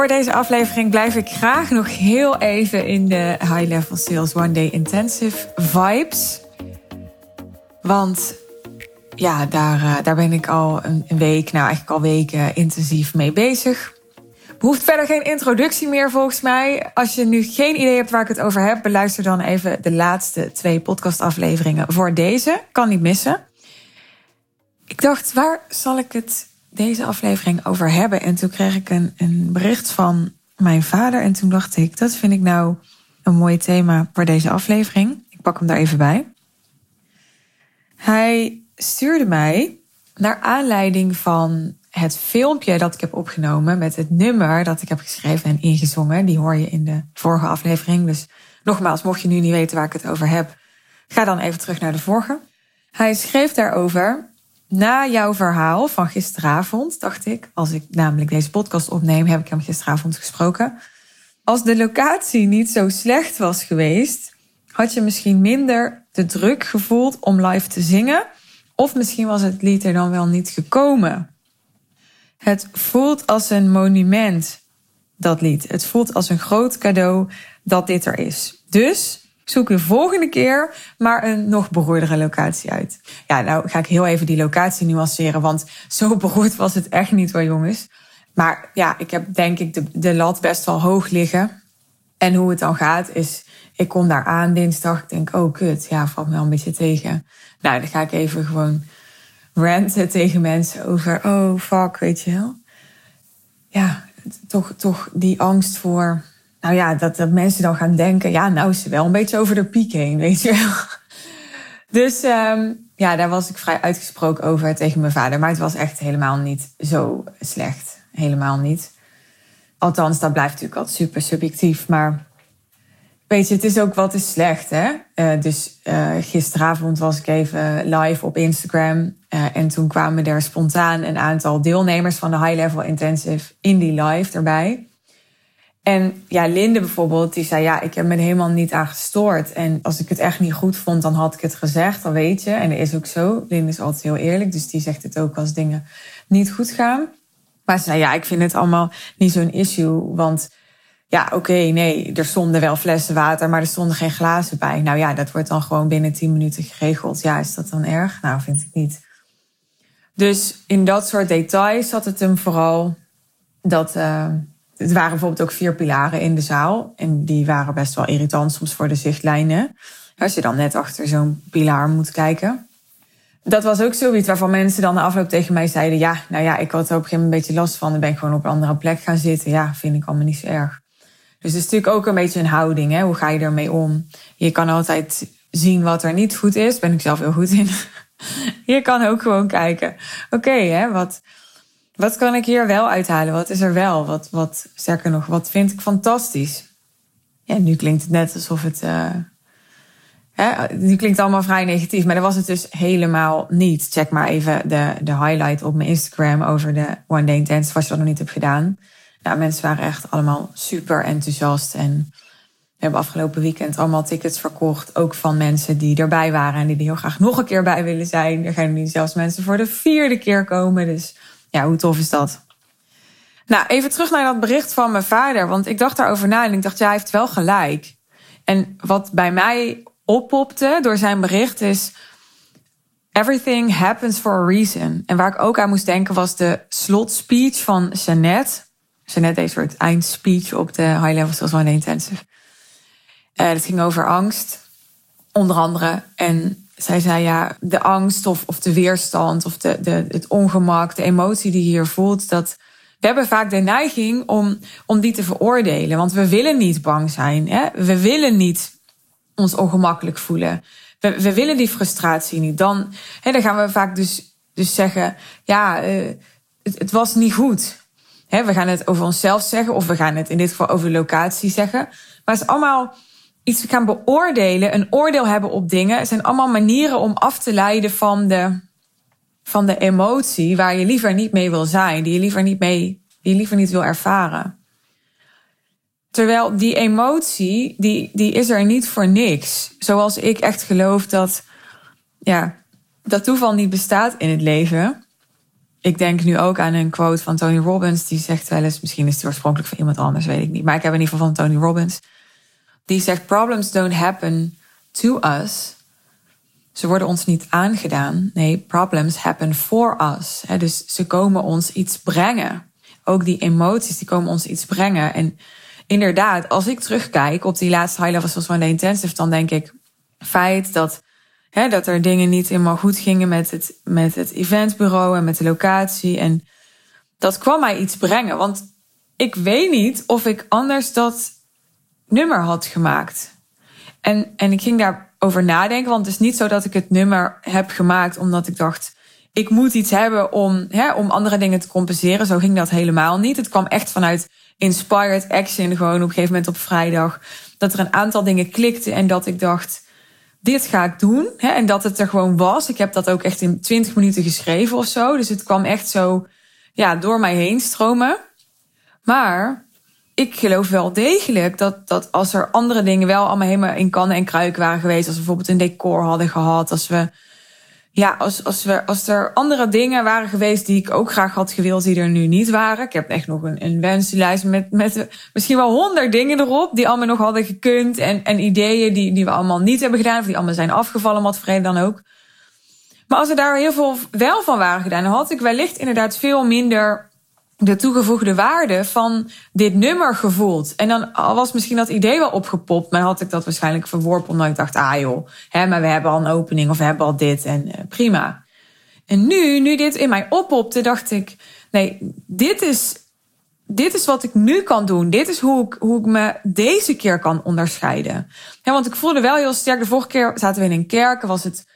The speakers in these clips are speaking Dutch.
Voor deze aflevering blijf ik graag nog heel even in de High Level Sales One Day Intensive vibes. Want ja, daar, eh, daar ben ik al een, week, nou eigenlijk al weken intensief mee bezig. Behoeft verder geen introductie meer volgens mij. Als je nu geen idee hebt waar ik het over heb, beluister dan even de laatste twee podcastafleveringen voor deze. Kan niet missen. Ik dacht, waar zal ik het deze aflevering over hebben? En toen kreeg ik een, een bericht van mijn vader. En toen dacht ik, dat vind ik nou een mooi thema voor deze aflevering. Ik pak hem daar even bij. Hij stuurde mij naar aanleiding van het filmpje dat ik heb opgenomen met het nummer dat ik heb geschreven en ingezongen. Die hoor je in de vorige aflevering. Dus nogmaals, mocht je nu niet weten waar ik het over heb, ga dan even terug naar de vorige. Hij schreef daarover. Na jouw verhaal van gisteravond, dacht ik, als ik namelijk deze podcast opneem, heb ik hem gisteravond gesproken. Als de locatie niet zo slecht was geweest, had je misschien minder de druk gevoeld om live te zingen. Of misschien was het lied er dan wel niet gekomen. Het voelt als een monument, dat lied. Het voelt als een groot cadeau dat dit er is. Dus zoek de volgende keer maar een nog beroerdere locatie uit. Ja, nou ga ik heel even die locatie nuanceren, want zo beroerd was het echt niet hoor, jongens. Maar ja, ik heb denk ik de, de lat best wel hoog liggen. En hoe het dan gaat is, ik kom daar aan dinsdag. Ik denk, oh kut, ja, valt me wel een beetje tegen. Nou, dan ga ik even gewoon ranten tegen mensen over, oh fuck, weet je wel. Ja, toch, toch die angst voor, nou ja, dat, dat mensen dan gaan denken, ja, nou is ze wel een beetje over de piek heen, weet je wel. Dus um, ja, daar was ik vrij uitgesproken over tegen mijn vader. Maar het was echt helemaal niet zo slecht. Helemaal niet. Althans, dat blijft natuurlijk altijd super subjectief. Maar Weet je, het is ook wat is slecht, hè? Uh, dus uh, gisteravond was ik even live op Instagram. Uh, en toen kwamen er spontaan een aantal deelnemers van de High Level Intensive in die live erbij. En ja, Linde bijvoorbeeld, die zei: Ja, ik heb me helemaal niet aan gestoord. En als ik het echt niet goed vond, dan had ik het gezegd, dan weet je. En dat is ook zo. Linde is altijd heel eerlijk, dus die zegt het ook als dingen niet goed gaan. Maar ze zei: Ja, ik vind het allemaal niet zo'n issue, want ja, oké, nee, er stonden wel flessen water, maar er stonden geen glazen bij. Nou ja, dat wordt dan gewoon binnen 10 minuten geregeld. Ja, is dat dan erg? Nou, vind ik niet. Dus in dat soort details zat het hem vooral dat. Uh, het waren bijvoorbeeld ook vier pilaren in de zaal. En die waren best wel irritant soms voor de zichtlijnen. Als je dan net achter zo'n pilaar moet kijken. Dat was ook zoiets waarvan mensen dan de afloop tegen mij zeiden: Ja, nou ja, ik had er op een gegeven moment een beetje last van. Dan ben ik gewoon op een andere plek gaan zitten. Ja, vind ik allemaal niet zo erg. Dus het is natuurlijk ook een beetje een houding. Hè? Hoe ga je ermee om? Je kan altijd zien wat er niet goed is. Ben ik zelf heel goed in. je kan ook gewoon kijken. Oké, wat, wat kan ik hier wel uithalen? Wat is er wel? Wat, wat, sterker nog, wat vind ik fantastisch? Ja, nu klinkt het net alsof het. Uh, hè, nu klinkt het allemaal vrij negatief, maar dat was het dus helemaal niet. Check maar even de, de highlight op mijn Instagram over de One Day Intense, als je dat nog niet hebt gedaan. Nou, mensen waren echt allemaal super enthousiast. En we hebben afgelopen weekend allemaal tickets verkocht. Ook van mensen die erbij waren en die er heel graag nog een keer bij willen zijn. Er gaan nu zelfs mensen voor de vierde keer komen. Dus ja, hoe tof is dat? Nou, even terug naar dat bericht van mijn vader. Want ik dacht daarover na en ik dacht, ja, hij heeft wel gelijk. En wat bij mij oppopte door zijn bericht is... Everything happens for a reason. En waar ik ook aan moest denken was de slotspeech van Jeannette ze net een soort eindspeech op de High Level Sales One Intensive. Uh, het ging over angst, onder andere. En zij zei ja, de angst of, of de weerstand of de, de, het ongemak, de emotie die je hier voelt, dat we hebben vaak de neiging om, om die te veroordelen. Want we willen niet bang zijn. Hè? We willen niet ons ongemakkelijk voelen. We, we willen die frustratie niet. Dan, hè, dan gaan we vaak dus, dus zeggen, ja, uh, het, het was niet goed we gaan het over onszelf zeggen, of we gaan het in dit geval over locatie zeggen. Maar het is allemaal iets gaan beoordelen, een oordeel hebben op dingen. Zijn allemaal manieren om af te leiden van de, van de emotie waar je liever niet mee wil zijn, die je liever niet mee, die je liever niet wil ervaren. Terwijl die emotie, die, die is er niet voor niks. Zoals ik echt geloof dat, ja, dat toeval niet bestaat in het leven ik denk nu ook aan een quote van Tony Robbins. Die zegt wel eens, misschien is het oorspronkelijk van iemand anders, weet ik niet. Maar ik heb in ieder geval van Tony Robbins. Die zegt, problems don't happen to us. Ze worden ons niet aangedaan. Nee, problems happen for us. dus ze komen ons iets brengen. Ook die emoties, die komen ons iets brengen. En inderdaad, als ik terugkijk op die laatste high levels van de intensive, dan denk ik, feit dat dat er dingen niet helemaal goed gingen met het, met het eventbureau en met de locatie. En dat kwam mij iets brengen. Want ik weet niet of ik anders dat nummer had gemaakt. En, en ik ging daarover nadenken. Want het is niet zo dat ik het nummer heb gemaakt omdat ik dacht. Ik moet iets hebben om, hè, om andere dingen te compenseren. Zo ging dat helemaal niet. Het kwam echt vanuit inspired action. Gewoon op een gegeven moment op vrijdag. Dat er een aantal dingen klikten. En dat ik dacht dit ga ik doen. Hè, en dat het er gewoon was. Ik heb dat ook echt in 20 minuten geschreven of zo. Dus het kwam echt zo ja, door mij heen stromen. Maar ik geloof wel degelijk dat, dat als er andere dingen wel allemaal helemaal in kannen en kruiken waren geweest. Als we bijvoorbeeld een decor hadden gehad. Als we ja, als, als, we, als er andere dingen waren geweest die ik ook graag had gewild, die er nu niet waren. Ik heb echt nog een, een wensenlijst met, met misschien wel honderd dingen erop, die allemaal nog hadden gekund. En, en ideeën die, die we allemaal niet hebben gedaan, of die allemaal zijn afgevallen, wat vrede dan ook. Maar als er daar heel veel wel van waren gedaan, dan had ik wellicht inderdaad veel minder de toegevoegde waarde van dit nummer gevoeld. En dan was misschien dat idee wel opgepopt, maar had ik dat waarschijnlijk verworpen omdat ik dacht, ah joh, hè, maar we hebben al een opening of we hebben al dit en uh, prima. En nu, nu dit in mij oppopte, dacht ik, nee, dit is, dit is wat ik nu kan doen. Dit is hoe ik, hoe ik me deze keer kan onderscheiden. Ja, want ik voelde wel heel sterk, de vorige keer zaten we in een kerk, was het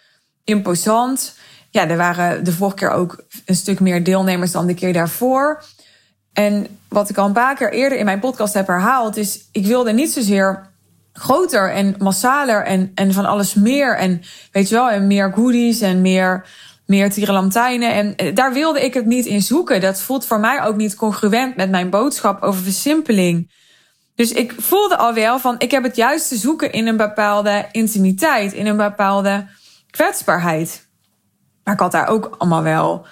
imposant. Ja, er waren de vorige keer ook een stuk meer deelnemers dan de keer daarvoor. En wat ik al een paar keer eerder in mijn podcast heb herhaald, is ik wilde niet zozeer groter en massaler en, en van alles meer. En weet je wel, en meer goodies en meer, meer. En eh, daar wilde ik het niet in zoeken. Dat voelt voor mij ook niet congruent met mijn boodschap over versimpeling. Dus ik voelde al wel van, ik heb het juist te zoeken in een bepaalde intimiteit, in een bepaalde kwetsbaarheid. Maar ik had daar ook allemaal wel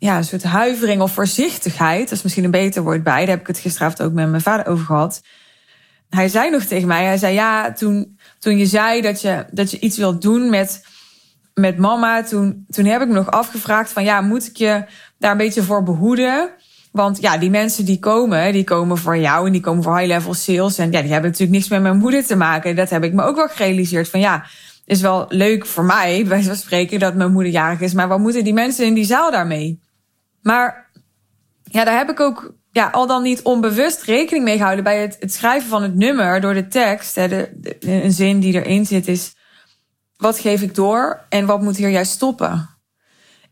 ja, een soort huivering of voorzichtigheid. Dat is misschien een beter woord bij. Daar heb ik het gisteravond ook met mijn vader over gehad. Hij zei nog tegen mij, hij zei ja, toen, toen je zei dat je, dat je iets wilt doen met, met mama, toen, toen heb ik me nog afgevraagd van ja, moet ik je daar een beetje voor behoeden? Want ja, die mensen die komen, die komen voor jou en die komen voor high-level sales. En ja, die hebben natuurlijk niks met mijn moeder te maken. Dat heb ik me ook wel gerealiseerd. Van ja, is wel leuk voor mij, bij zo'n spreken, dat mijn moeder jarig is. Maar wat moeten die mensen in die zaal daarmee? Maar ja, daar heb ik ook ja, al dan niet onbewust rekening mee gehouden bij het, het schrijven van het nummer door de tekst. Hè, de, een zin die erin zit is: wat geef ik door en wat moet hier juist stoppen?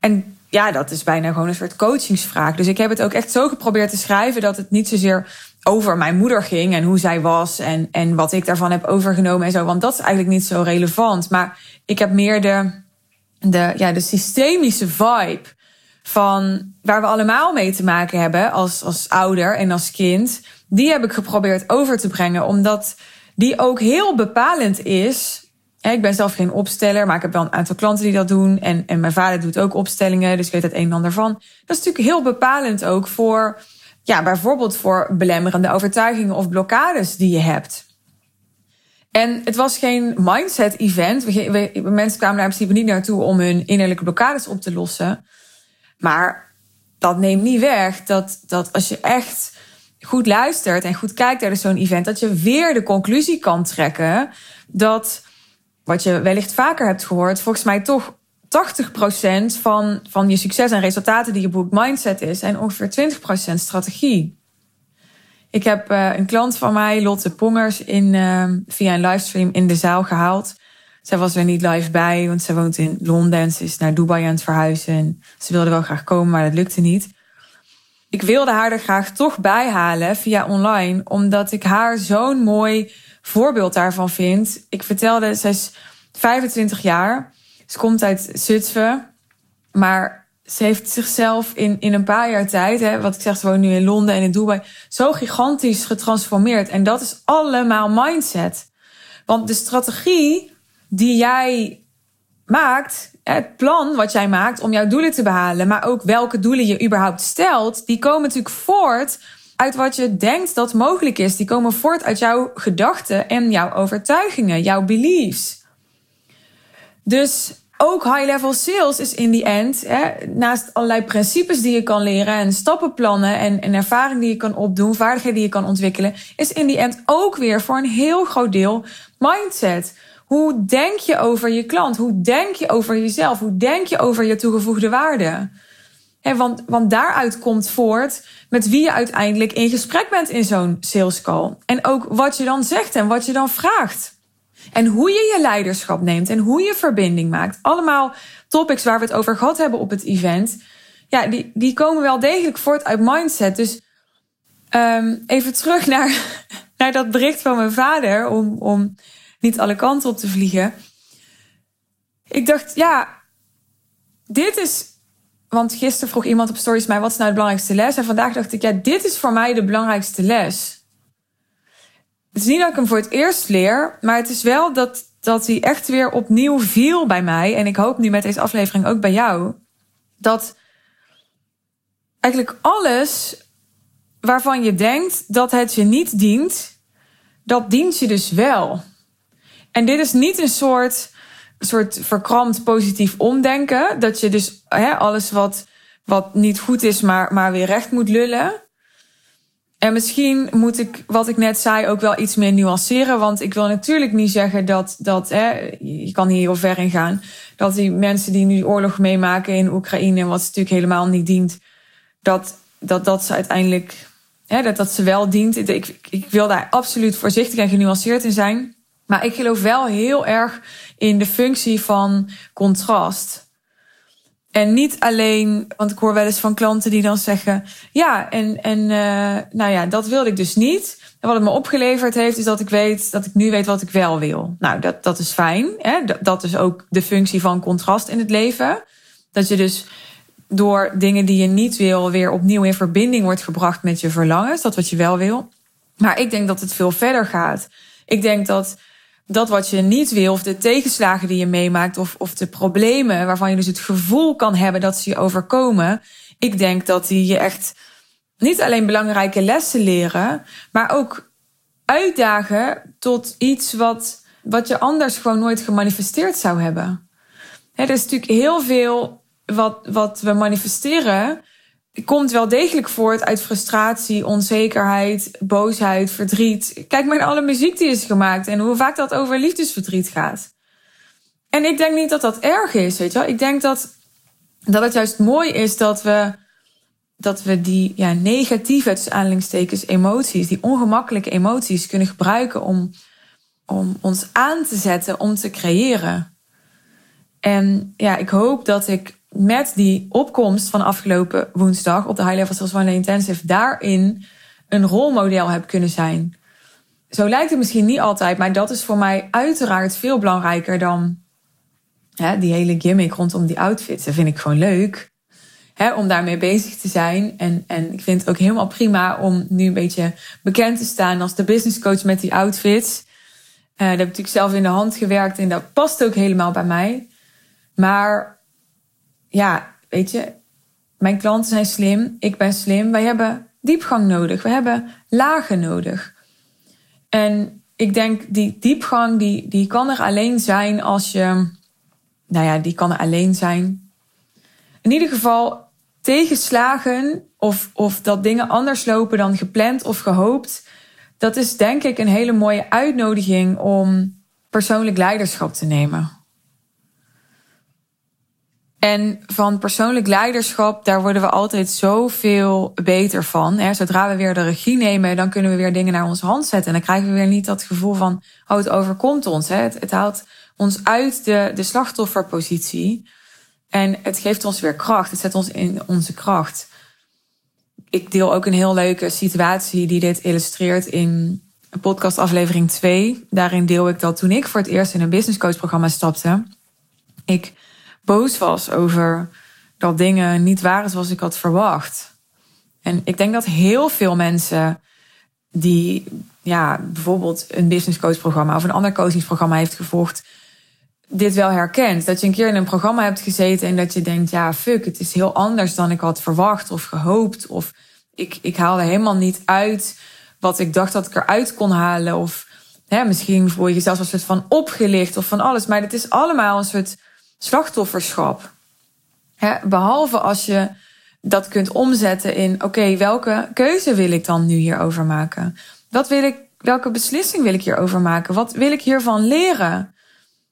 En ja, dat is bijna gewoon een soort coachingsvraag. Dus ik heb het ook echt zo geprobeerd te schrijven dat het niet zozeer over mijn moeder ging en hoe zij was en, en wat ik daarvan heb overgenomen en zo. Want dat is eigenlijk niet zo relevant. Maar ik heb meer de, de, ja, de systemische vibe van waar we allemaal mee te maken hebben als, als ouder en als kind, die heb ik geprobeerd over te brengen, omdat die ook heel bepalend is. Ik ben zelf geen opsteller, maar ik heb wel een aantal klanten die dat doen. En, en mijn vader doet ook opstellingen, dus ik weet het een en ander van. Dat is natuurlijk heel bepalend ook voor, ja, bijvoorbeeld voor belemmerende overtuigingen of blokkades die je hebt. En het was geen mindset-event. Mensen kwamen daar in principe niet naartoe om hun innerlijke blokkades op te lossen. Maar dat neemt niet weg dat, dat als je echt goed luistert en goed kijkt naar zo'n event, dat je weer de conclusie kan trekken dat, wat je wellicht vaker hebt gehoord, volgens mij toch 80% van, van je succes en resultaten die je boekt mindset is en ongeveer 20% strategie. Ik heb uh, een klant van mij, Lotte Pongers, in, uh, via een livestream in de zaal gehaald. Zij was er niet live bij, want ze woont in Londen en ze is naar Dubai aan het verhuizen. En ze wilde wel graag komen, maar dat lukte niet. Ik wilde haar er graag toch bij halen via online, omdat ik haar zo'n mooi voorbeeld daarvan vind. Ik vertelde, zij is 25 jaar. Ze komt uit Zutphen, maar ze heeft zichzelf in, in een paar jaar tijd, hè, wat ik zeg, ze woont nu in Londen en in Dubai, zo gigantisch getransformeerd. En dat is allemaal mindset. Want de strategie die jij maakt, het plan wat jij maakt om jouw doelen te behalen, maar ook welke doelen je überhaupt stelt, die komen natuurlijk voort uit wat je denkt dat mogelijk is. Die komen voort uit jouw gedachten en jouw overtuigingen, jouw beliefs. Dus ook high-level sales is in die end, hè, naast allerlei principes die je kan leren en stappenplannen en, en ervaring die je kan opdoen, vaardigheden die je kan ontwikkelen, is in die end ook weer voor een heel groot deel mindset. Hoe denk je over je klant? Hoe denk je over jezelf? Hoe denk je over je toegevoegde waarde? He, want, want daaruit komt voort met wie je uiteindelijk in gesprek bent in zo'n sales call. En ook wat je dan zegt en wat je dan vraagt. En hoe je je leiderschap neemt en hoe je verbinding maakt. Allemaal topics waar we het over gehad hebben op het event. Ja, die, die komen wel degelijk voort uit mindset. Dus um, even terug naar, naar dat bericht van mijn vader. Om, om niet alle kanten op te vliegen. Ik dacht, ja, dit is. Want gisteren vroeg iemand op stories mij: wat is nou de belangrijkste les? En vandaag dacht ik, ja, dit is voor mij de belangrijkste les. Het is niet dat ik hem voor het eerst leer, maar het is wel dat, dat hij echt weer opnieuw viel bij mij. En ik hoop nu met deze aflevering ook bij jou. Dat eigenlijk alles waarvan je denkt dat het je niet dient, dat dient je dus wel. En dit is niet een soort, soort verkrampt positief omdenken. Dat je dus hè, alles wat, wat niet goed is, maar, maar weer recht moet lullen. En misschien moet ik wat ik net zei ook wel iets meer nuanceren. Want ik wil natuurlijk niet zeggen dat, dat hè, je kan hier heel ver in gaan. Dat die mensen die nu oorlog meemaken in Oekraïne, wat natuurlijk helemaal niet dient, dat, dat, dat ze uiteindelijk, hè, dat, dat ze wel dient. Ik, ik wil daar absoluut voorzichtig en genuanceerd in zijn. Maar ik geloof wel heel erg in de functie van contrast. En niet alleen, want ik hoor wel eens van klanten die dan zeggen: Ja, en, en uh, nou ja, dat wilde ik dus niet. En wat het me opgeleverd heeft, is dat ik weet dat ik nu weet wat ik wel wil. Nou, dat, dat is fijn. Hè? Dat, dat is ook de functie van contrast in het leven. Dat je dus door dingen die je niet wil, weer opnieuw in verbinding wordt gebracht met je verlangens. Dat wat je wel wil. Maar ik denk dat het veel verder gaat. Ik denk dat dat wat je niet wil, of de tegenslagen die je meemaakt, of, of de problemen waarvan je dus het gevoel kan hebben dat ze je overkomen. Ik denk dat die je echt niet alleen belangrijke lessen leren, maar ook uitdagen tot iets wat, wat je anders gewoon nooit gemanifesteerd zou hebben. er is natuurlijk heel veel wat, wat we manifesteren, komt wel degelijk voort uit frustratie, onzekerheid, boosheid, verdriet. Kijk maar naar alle muziek die is gemaakt en hoe vaak dat over liefdesverdriet gaat. En ik denk niet dat dat erg is, weet je wel. Ik denk dat, dat het juist mooi is dat we, dat we die ja, negatieve, tussen aanhalingstekens, emoties, die ongemakkelijke emoties kunnen gebruiken om, om ons aan te zetten, om te creëren. En ja, ik hoop dat ik met die opkomst van afgelopen woensdag op de High Level Sales Intensive daarin een rolmodel heb kunnen zijn. Zo lijkt het misschien niet altijd, maar dat is voor mij uiteraard veel belangrijker dan hè, die hele gimmick rondom die outfits. Dat vind ik gewoon leuk hè, om daarmee bezig te zijn. En, en ik vind het ook helemaal prima om nu een beetje bekend te staan als de business coach met die outfits. Uh, dat heb ik natuurlijk zelf in de hand gewerkt en dat past ook helemaal bij mij. Maar ja, weet je, mijn klanten zijn slim, ik ben slim. Wij hebben diepgang nodig, we hebben lagen nodig. En ik denk, die diepgang, die, die kan er alleen zijn als je, nou ja, die kan er alleen zijn. In ieder geval tegenslagen of, of dat dingen anders lopen dan gepland of gehoopt. Dat is denk ik een hele mooie uitnodiging om persoonlijk leiderschap te nemen. En van persoonlijk leiderschap, daar worden we altijd zoveel beter van. Zodra we weer de regie nemen, dan kunnen we weer dingen naar onze hand zetten. En dan krijgen we weer niet dat gevoel van, oh, het overkomt ons. Het haalt ons uit de, de slachtofferpositie. En het geeft ons weer kracht. Het zet ons in onze kracht. Ik deel ook een heel leuke situatie die dit illustreert in podcast aflevering 2. Daarin deel ik dat toen ik voor het eerst in een business coach programma stapte. Ik boos was over dat dingen niet waren zoals ik had verwacht. En ik denk dat heel veel mensen die ja, bijvoorbeeld een business coach programma of een ander coachingsprogramma heeft gevolgd, dit wel herkent. Dat je een keer in een programma hebt gezeten en dat je denkt, ja, fuck, het is heel anders dan ik had verwacht of gehoopt. Of ik, ik haalde helemaal niet uit wat ik dacht dat ik eruit kon halen. Of hè, misschien voel je jezelf als soort van opgelicht of van alles. Maar het is allemaal een soort slachtofferschap. Behalve als je dat kunt omzetten in, oké, welke keuze wil ik dan nu hierover maken? Wat wil ik, welke beslissing wil ik hierover maken? Wat wil ik hiervan leren?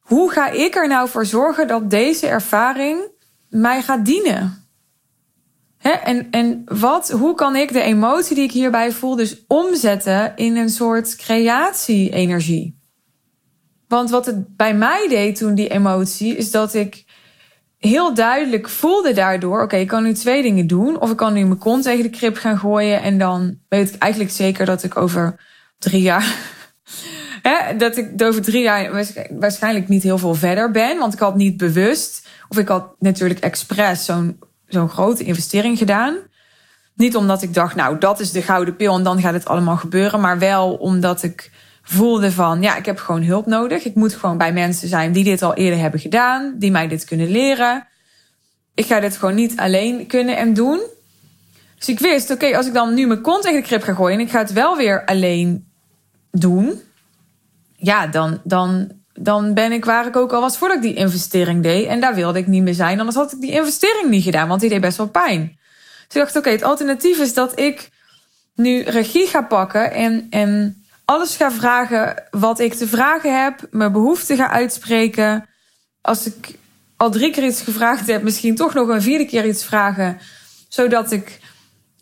Hoe ga ik er nou voor zorgen dat deze ervaring mij gaat dienen? En, en wat, hoe kan ik de emotie die ik hierbij voel dus omzetten in een soort creatie-energie? Want wat het bij mij deed toen, die emotie, is dat ik heel duidelijk voelde daardoor: oké, ik kan nu twee dingen doen. Of ik kan nu mijn kont tegen de krip gaan gooien. En dan weet ik eigenlijk zeker dat ik over drie jaar. hè, dat ik over drie jaar waarschijnlijk niet heel veel verder ben. Want ik had niet bewust. Of ik had natuurlijk expres zo'n zo'n grote investering gedaan. Niet omdat ik dacht, nou, dat is de gouden pil en dan gaat het allemaal gebeuren. Maar wel omdat ik voelde van, ja, ik heb gewoon hulp nodig. Ik moet gewoon bij mensen zijn die dit al eerder hebben gedaan, die mij dit kunnen leren. Ik ga dit gewoon niet alleen kunnen en doen. Dus ik wist, oké, als ik dan nu mijn kont tegen de krip ga gooien en ik ga het wel weer alleen doen, ja, dan, dan, dan ben ik waar ik ook al was voordat ik die investering deed. En daar wilde ik niet meer zijn, anders had ik die investering niet gedaan, want die deed best wel pijn. Dus ik dacht, oké, het alternatief is dat ik nu regie ga pakken en, en alles ga vragen wat ik te vragen heb, mijn behoeften ga uitspreken. Als ik al drie keer iets gevraagd heb, misschien toch nog een vierde keer iets vragen, zodat ik,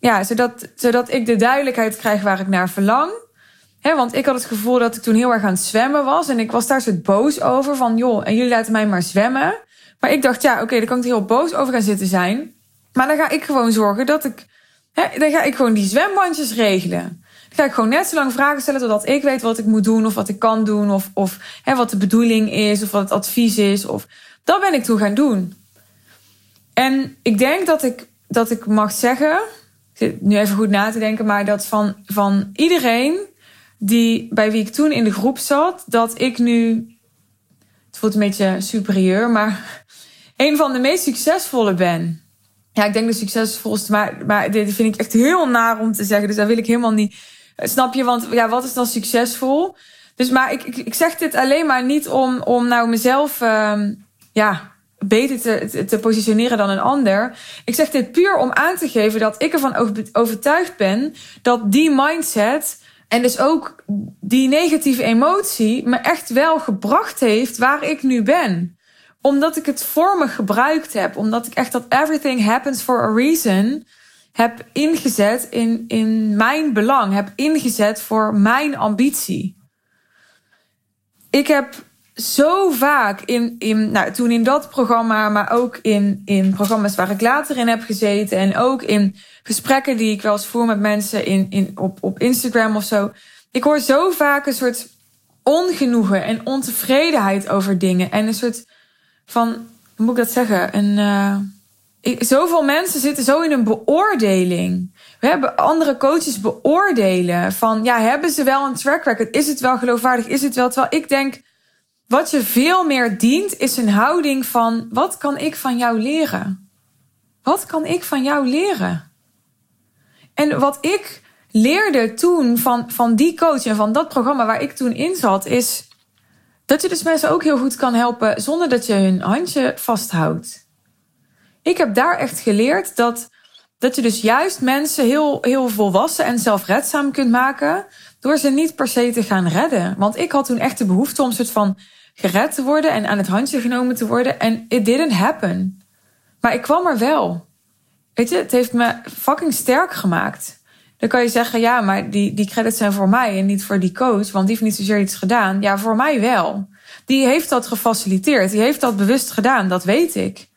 ja, zodat, zodat ik de duidelijkheid krijg waar ik naar verlang. Want ik had het gevoel dat ik toen heel erg aan het zwemmen was. En ik was daar soort boos over. Van joh, en jullie laten mij maar zwemmen. Maar ik dacht, ja, oké, dan kan ik er heel boos over gaan zitten zijn. Maar dan ga ik gewoon zorgen dat ik. Dan ga ik gewoon die zwembandjes regelen ga ik gewoon net zo lang vragen stellen totdat ik weet wat ik moet doen of wat ik kan doen of, of hè, wat de bedoeling is of wat het advies is. Of, dat ben ik toen gaan doen. En ik denk dat ik, dat ik mag zeggen, nu even goed na te denken, maar dat van, van iedereen die, bij wie ik toen in de groep zat, dat ik nu, het voelt een beetje superieur, maar een van de meest succesvolle ben. Ja, ik denk de succesvolste, maar, maar dit vind ik echt heel naar om te zeggen. Dus daar wil ik helemaal niet Snap je? Want ja, wat is dan succesvol? Dus maar ik, ik, zeg dit alleen maar niet om, om nou mezelf um, ja, beter te, te positioneren dan een ander. Ik zeg dit puur om aan te geven dat ik ervan overtuigd ben dat die mindset en dus ook die negatieve emotie me echt wel gebracht heeft waar ik nu ben. Omdat ik het voor me gebruikt heb. Omdat ik echt dat everything happens for a reason heb ingezet in, in mijn belang, heb ingezet voor mijn ambitie. Ik heb zo vaak in, in nou, toen in dat programma, maar ook in, in programma's waar ik later in heb gezeten en ook in gesprekken die ik wel eens voer met mensen in, in, op, op Instagram of zo. Ik hoor zo vaak een soort ongenoegen en ontevredenheid over dingen en een soort van, hoe moet ik dat zeggen? Een. Uh, zoveel mensen zitten zo in een beoordeling. We hebben andere coaches beoordelen van, ja, hebben ze wel een track record? Is het wel geloofwaardig? Is het wel? Terwijl ik denk, wat je veel meer dient, is een houding van, wat kan ik van jou leren? Wat kan ik van jou leren? En wat ik leerde toen van, van die coach en van dat programma waar ik toen in zat, is dat je dus mensen ook heel goed kan helpen zonder dat je hun handje vasthoudt ik heb daar echt geleerd dat, dat je dus juist mensen heel, heel volwassen en zelfredzaam kunt maken. Door ze niet per se te gaan redden. Want ik had toen echt de behoefte om soort van gered te worden en aan het handje genomen te worden. En it didn't happen. Maar ik kwam er wel. Weet je, het heeft me fucking sterk gemaakt. Dan kan je zeggen, ja, maar die, die credits zijn voor mij en niet voor die coach, want die heeft niet zozeer iets gedaan. Ja, voor mij wel. Die heeft dat gefaciliteerd, die heeft dat bewust gedaan, dat weet ik.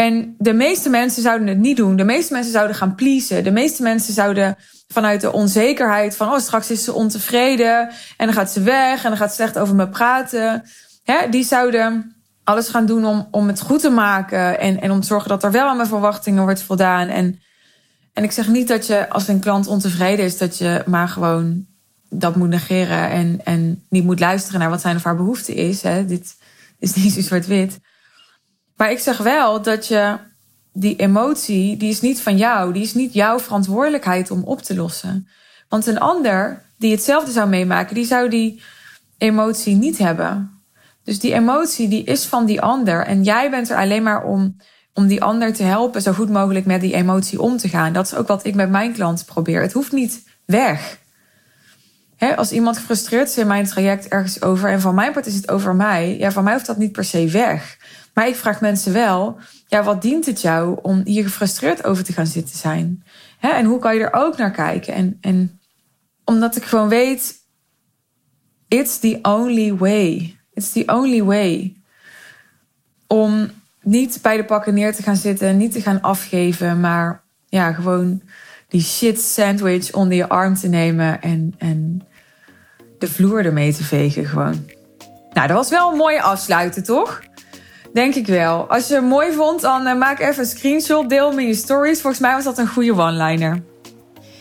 En de meeste mensen zouden het niet doen. De meeste mensen zouden gaan pleasen. De meeste mensen zouden vanuit de onzekerheid van... oh, straks is ze ontevreden en dan gaat ze weg... en dan gaat ze slecht over me praten. Hè, die zouden alles gaan doen om, om het goed te maken... En, en om te zorgen dat er wel aan mijn verwachtingen wordt voldaan. En, en ik zeg niet dat je als een klant ontevreden is... dat je maar gewoon dat moet negeren... en, en niet moet luisteren naar wat zijn of haar behoefte is. Hè. Dit, is niet zo zwart-wit. Maar ik zeg wel dat je die emotie, die is niet van jou. Die is niet jouw verantwoordelijkheid om op te lossen. Want een ander die hetzelfde zou meemaken, die zou die emotie niet hebben. Dus die emotie die is van die ander. En jij bent er alleen maar om, om die ander te helpen zo goed mogelijk met die emotie om te gaan. Dat is ook wat ik met mijn klant probeer. Het hoeft niet weg. als iemand gefrustreerd is in mijn traject ergens over en van mijn part is het over mij, ja, van mij hoeft dat niet per se weg. Maar ik vraag mensen wel, ja, wat dient het jou om hier gefrustreerd over te gaan zitten zijn? en hoe kan je er ook naar kijken? En, en omdat ik gewoon weet, it's the only way. It's the only way. Om niet bij de pakken neer te gaan zitten, niet te gaan afgeven, maar ja, gewoon die shit sandwich onder je arm te nemen en, en de vloer ermee te vegen gewoon. Nou, dat was wel een mooie afsluiten, toch? Denk ik wel. Als je het mooi vond, dan uh, maak even een screenshot, deel hem in je stories. Volgens mij was dat een goede one-liner.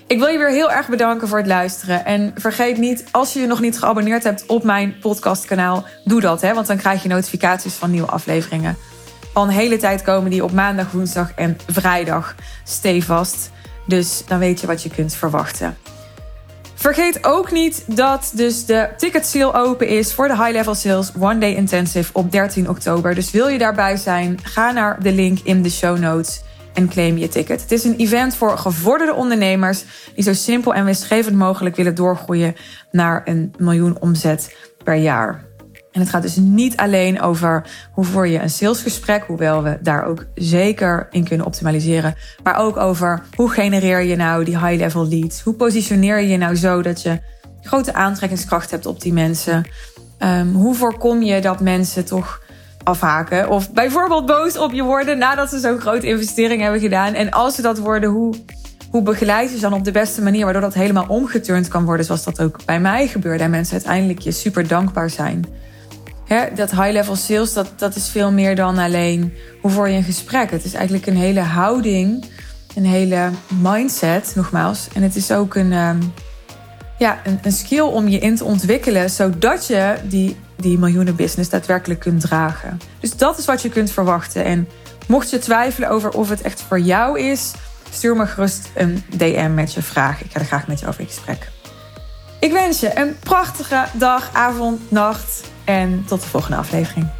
Ik wil je weer heel erg bedanken voor het luisteren. En vergeet niet, als je je nog niet geabonneerd hebt op mijn podcastkanaal, doe dat. Hè, want dan krijg je notificaties van nieuwe afleveringen. Al een hele tijd komen die op maandag, woensdag en vrijdag stevast. Dus dan weet je wat je kunt verwachten. Vergeet ook niet dat dus de ticket sale open is voor de High Level Sales One Day Intensive op 13 oktober. Dus wil je daarbij zijn, ga naar de link in de show notes en claim je ticket. Het is een event voor gevorderde ondernemers die zo simpel en winstgevend mogelijk willen doorgroeien naar een miljoen omzet per jaar. En het gaat dus niet alleen over hoe voer je een salesgesprek, hoewel we daar ook zeker in kunnen optimaliseren, maar ook over hoe genereer je nou die high-level leads? Hoe positioneer je je nou zo dat je grote aantrekkingskracht hebt op die mensen? Um, hoe voorkom je dat mensen toch afhaken of bijvoorbeeld boos op je worden nadat ze zo'n grote investering hebben gedaan? En als ze dat worden, hoe, hoe begeleid je ze dan op de beste manier, waardoor dat helemaal omgeturnd kan worden, zoals dat ook bij mij gebeurde en mensen uiteindelijk je super dankbaar zijn? Dat high-level sales, dat, dat is veel meer dan alleen hoe voor je een gesprek. Het is eigenlijk een hele houding, een hele mindset, nogmaals. En het is ook een, um, ja, een, een skill om je in te ontwikkelen, zodat je die, die miljoenen business daadwerkelijk kunt dragen. Dus dat is wat je kunt verwachten. En mocht je twijfelen over of het echt voor jou is, stuur me gerust een DM met je vraag. Ik ga er graag met je over in gesprek. Ik wens je een prachtige dag, avond, nacht en tot de volgende aflevering.